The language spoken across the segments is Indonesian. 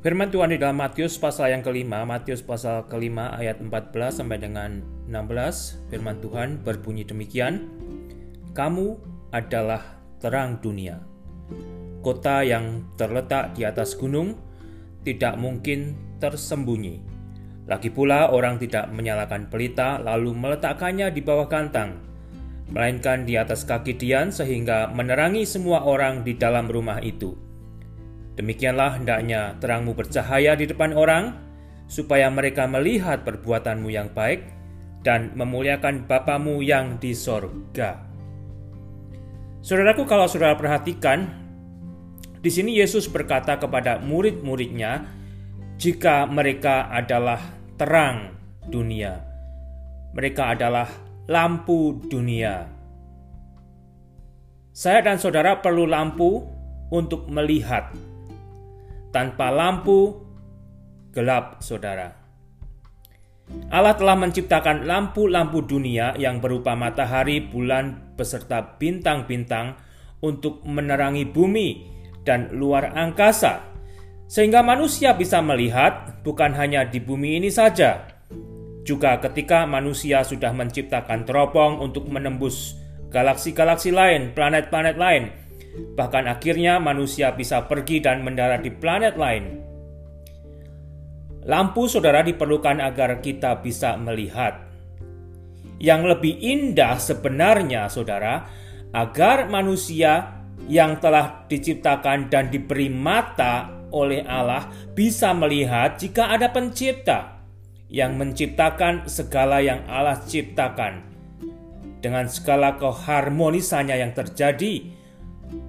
Firman Tuhan di dalam Matius pasal yang kelima, Matius pasal kelima ayat 14 sampai dengan 16, firman Tuhan berbunyi demikian, Kamu adalah terang dunia. Kota yang terletak di atas gunung tidak mungkin tersembunyi. Lagi pula orang tidak menyalakan pelita lalu meletakkannya di bawah kantang, melainkan di atas kaki Dian sehingga menerangi semua orang di dalam rumah itu. Demikianlah hendaknya terangmu bercahaya di depan orang, supaya mereka melihat perbuatanmu yang baik dan memuliakan Bapamu yang di sorga. Saudaraku, kalau saudara perhatikan, di sini Yesus berkata kepada murid-muridnya, jika mereka adalah terang dunia, mereka adalah lampu dunia. Saya dan saudara perlu lampu untuk melihat tanpa lampu, gelap saudara. Allah telah menciptakan lampu-lampu dunia yang berupa matahari, bulan, beserta bintang-bintang untuk menerangi bumi dan luar angkasa, sehingga manusia bisa melihat bukan hanya di bumi ini saja, juga ketika manusia sudah menciptakan teropong untuk menembus galaksi-galaksi lain, planet-planet lain, Bahkan akhirnya manusia bisa pergi dan mendarat di planet lain. Lampu saudara diperlukan agar kita bisa melihat. Yang lebih indah sebenarnya saudara, agar manusia yang telah diciptakan dan diberi mata oleh Allah bisa melihat jika ada pencipta yang menciptakan segala yang Allah ciptakan dengan segala keharmonisannya yang terjadi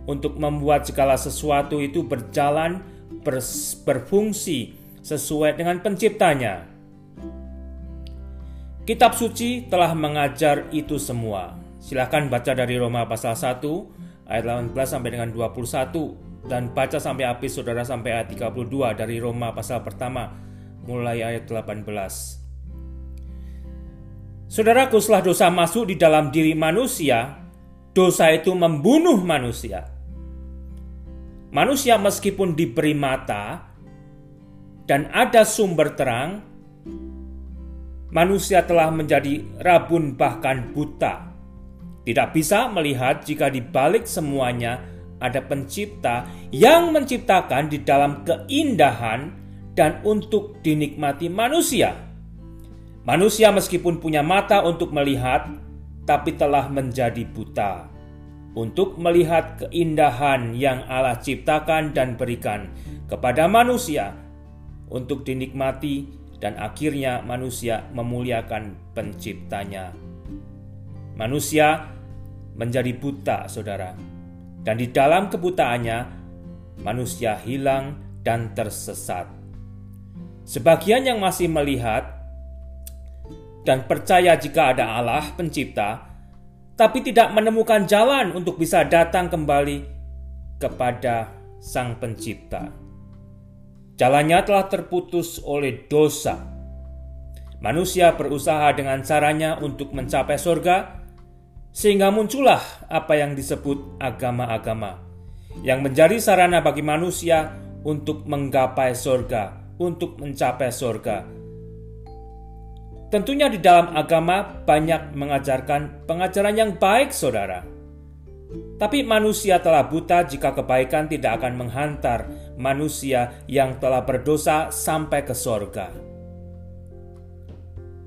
untuk membuat segala sesuatu itu berjalan berfungsi sesuai dengan penciptanya. Kitab suci telah mengajar itu semua. Silahkan baca dari Roma pasal 1 ayat 18 sampai dengan 21 dan baca sampai habis saudara sampai ayat 32 dari Roma pasal pertama mulai ayat 18. Saudaraku, setelah dosa masuk di dalam diri manusia, dosa itu membunuh manusia. Manusia meskipun diberi mata dan ada sumber terang, manusia telah menjadi rabun bahkan buta. Tidak bisa melihat jika di balik semuanya ada pencipta yang menciptakan di dalam keindahan dan untuk dinikmati manusia. Manusia meskipun punya mata untuk melihat, tapi telah menjadi buta untuk melihat keindahan yang Allah ciptakan dan berikan kepada manusia untuk dinikmati dan akhirnya manusia memuliakan penciptanya. Manusia menjadi buta, saudara, dan di dalam kebutaannya manusia hilang dan tersesat. Sebagian yang masih melihat dan percaya jika ada Allah Pencipta, tapi tidak menemukan jalan untuk bisa datang kembali kepada Sang Pencipta. Jalannya telah terputus oleh dosa. Manusia berusaha dengan caranya untuk mencapai surga, sehingga muncullah apa yang disebut agama-agama yang menjadi sarana bagi manusia untuk menggapai surga, untuk mencapai surga Tentunya di dalam agama banyak mengajarkan pengajaran yang baik, saudara. Tapi manusia telah buta jika kebaikan tidak akan menghantar manusia yang telah berdosa sampai ke sorga.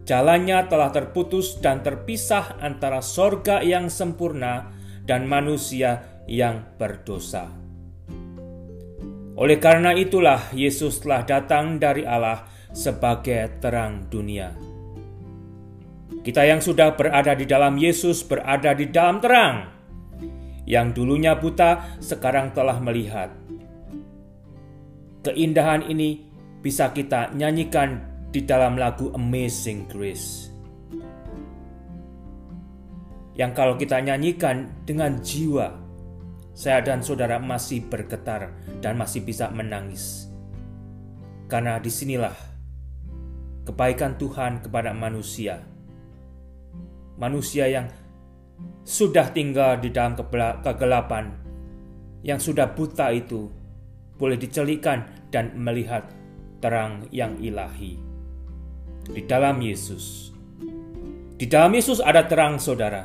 Jalannya telah terputus dan terpisah antara sorga yang sempurna dan manusia yang berdosa. Oleh karena itulah Yesus telah datang dari Allah sebagai terang dunia. Kita yang sudah berada di dalam Yesus berada di dalam terang. Yang dulunya buta sekarang telah melihat. Keindahan ini bisa kita nyanyikan di dalam lagu Amazing Grace. Yang kalau kita nyanyikan dengan jiwa, saya dan saudara masih bergetar dan masih bisa menangis. Karena di sinilah kebaikan Tuhan kepada manusia manusia yang sudah tinggal di dalam kegelapan, yang sudah buta itu, boleh dicelikan dan melihat terang yang ilahi. Di dalam Yesus. Di dalam Yesus ada terang saudara.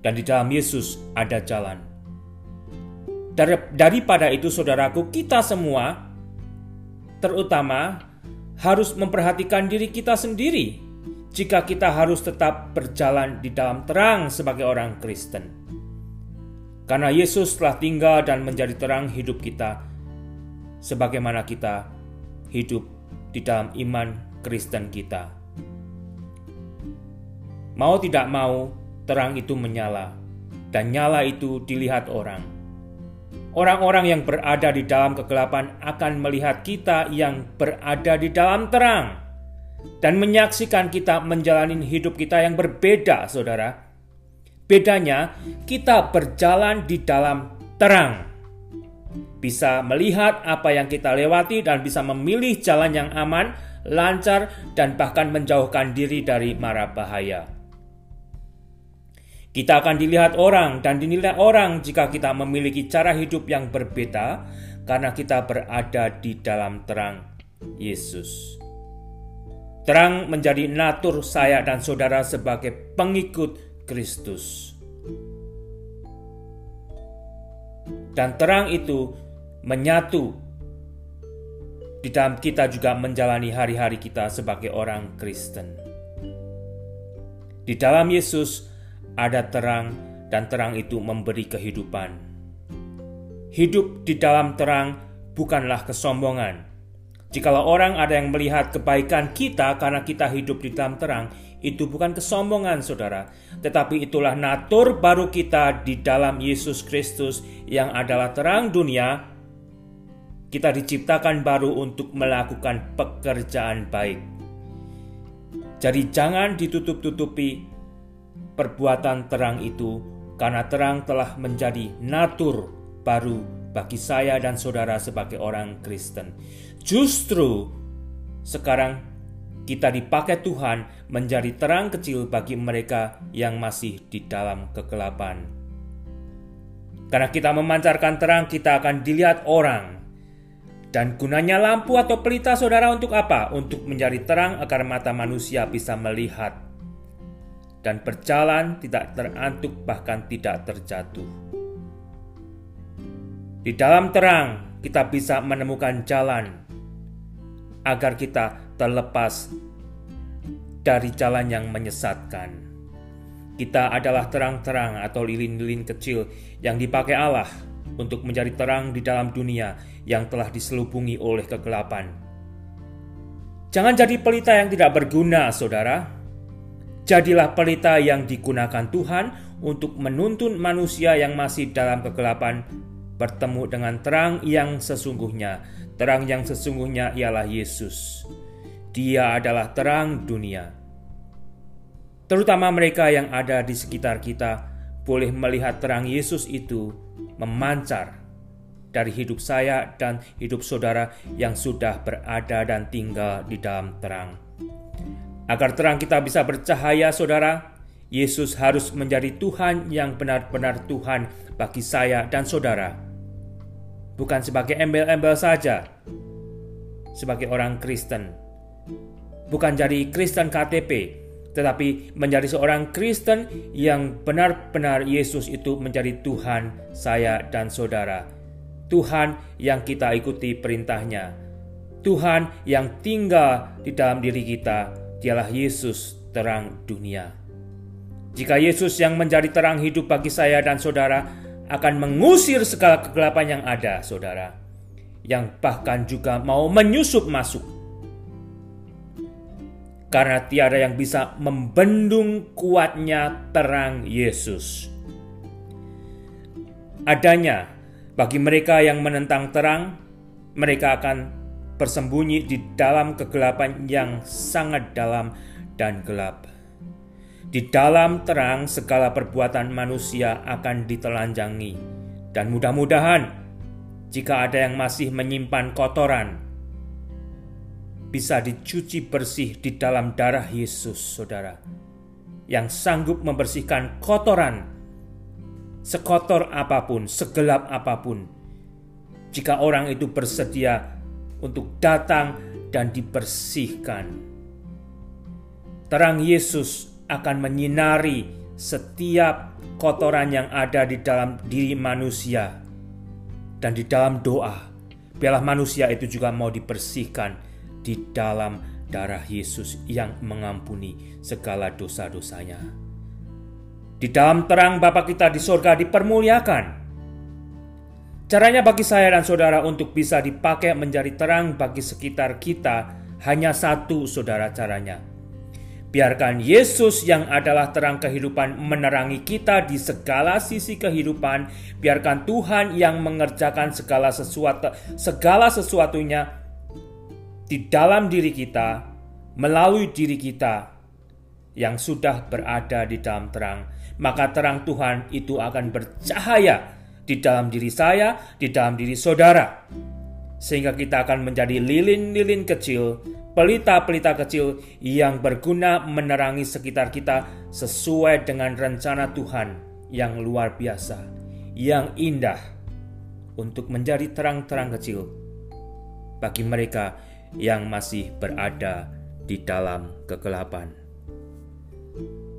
Dan di dalam Yesus ada jalan. Daripada itu saudaraku, kita semua terutama harus memperhatikan diri kita sendiri jika kita harus tetap berjalan di dalam terang sebagai orang Kristen. Karena Yesus telah tinggal dan menjadi terang hidup kita sebagaimana kita hidup di dalam iman Kristen kita. Mau tidak mau, terang itu menyala, dan nyala itu dilihat orang. Orang-orang yang berada di dalam kegelapan akan melihat kita yang berada di dalam terang dan menyaksikan kita menjalani hidup kita yang berbeda, saudara. Bedanya, kita berjalan di dalam terang bisa melihat apa yang kita lewati dan bisa memilih jalan yang aman, lancar, dan bahkan menjauhkan diri dari mara bahaya. Kita akan dilihat orang dan dinilai orang jika kita memiliki cara hidup yang berbeda karena kita berada di dalam terang Yesus. Terang menjadi natur saya dan saudara sebagai pengikut Kristus. Dan terang itu menyatu di dalam kita juga menjalani hari-hari kita sebagai orang Kristen. Di dalam Yesus ada terang dan terang itu memberi kehidupan. Hidup di dalam terang bukanlah kesombongan. Jikalau orang ada yang melihat kebaikan kita karena kita hidup di dalam terang, itu bukan kesombongan, saudara, tetapi itulah natur baru kita di dalam Yesus Kristus yang adalah terang dunia kita diciptakan baru untuk melakukan pekerjaan baik. Jadi jangan ditutup-tutupi perbuatan terang itu karena terang telah menjadi natur baru bagi saya dan saudara sebagai orang Kristen. Justru sekarang kita dipakai Tuhan menjadi terang kecil bagi mereka yang masih di dalam kegelapan. Karena kita memancarkan terang, kita akan dilihat orang dan gunanya lampu atau pelita saudara untuk apa? Untuk menjadi terang agar mata manusia bisa melihat dan berjalan tidak terantuk bahkan tidak terjatuh. Di dalam terang kita bisa menemukan jalan agar kita terlepas dari jalan yang menyesatkan. Kita adalah terang-terang atau lilin-lilin kecil yang dipakai Allah untuk menjadi terang di dalam dunia yang telah diselubungi oleh kegelapan. Jangan jadi pelita yang tidak berguna, saudara. Jadilah pelita yang digunakan Tuhan untuk menuntun manusia yang masih dalam kegelapan bertemu dengan terang yang sesungguhnya. Terang yang sesungguhnya ialah Yesus. Dia adalah terang dunia. Terutama mereka yang ada di sekitar kita boleh melihat terang Yesus itu memancar dari hidup saya dan hidup saudara yang sudah berada dan tinggal di dalam terang. Agar terang kita bisa bercahaya, saudara, Yesus harus menjadi Tuhan yang benar-benar Tuhan bagi saya dan saudara. Bukan sebagai embel-embel saja, sebagai orang Kristen. Bukan jadi Kristen KTP, tetapi menjadi seorang Kristen yang benar-benar Yesus itu menjadi Tuhan saya dan saudara. Tuhan yang kita ikuti perintahnya. Tuhan yang tinggal di dalam diri kita, dialah Yesus terang dunia. Jika Yesus yang menjadi terang hidup bagi saya dan saudara akan mengusir segala kegelapan yang ada, saudara, yang bahkan juga mau menyusup masuk karena tiada yang bisa membendung kuatnya terang Yesus. Adanya bagi mereka yang menentang terang, mereka akan bersembunyi di dalam kegelapan yang sangat dalam dan gelap. Di dalam terang, segala perbuatan manusia akan ditelanjangi, dan mudah-mudahan jika ada yang masih menyimpan kotoran, bisa dicuci bersih di dalam darah Yesus, saudara, yang sanggup membersihkan kotoran, sekotor apa pun, segelap apa pun, jika orang itu bersedia untuk datang dan dibersihkan. Terang Yesus akan menyinari setiap kotoran yang ada di dalam diri manusia dan di dalam doa. Biarlah manusia itu juga mau dibersihkan di dalam darah Yesus yang mengampuni segala dosa-dosanya. Di dalam terang Bapa kita di sorga dipermuliakan Caranya bagi saya dan saudara untuk bisa dipakai menjadi terang bagi sekitar kita hanya satu saudara caranya. Biarkan Yesus yang adalah terang kehidupan menerangi kita di segala sisi kehidupan. Biarkan Tuhan yang mengerjakan segala sesuatu segala sesuatunya di dalam diri kita melalui diri kita yang sudah berada di dalam terang. Maka terang Tuhan itu akan bercahaya di dalam diri saya, di dalam diri saudara. Sehingga kita akan menjadi lilin-lilin kecil, pelita-pelita kecil yang berguna menerangi sekitar kita sesuai dengan rencana Tuhan yang luar biasa, yang indah untuk menjadi terang-terang kecil bagi mereka yang masih berada di dalam kegelapan.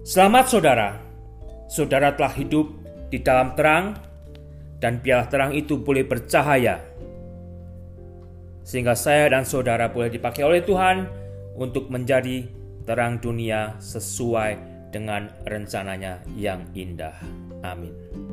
Selamat saudara, saudara telah hidup di dalam terang dan biarlah terang itu boleh bercahaya sehingga saya dan saudara boleh dipakai oleh Tuhan untuk menjadi terang dunia sesuai dengan rencananya yang indah. Amin.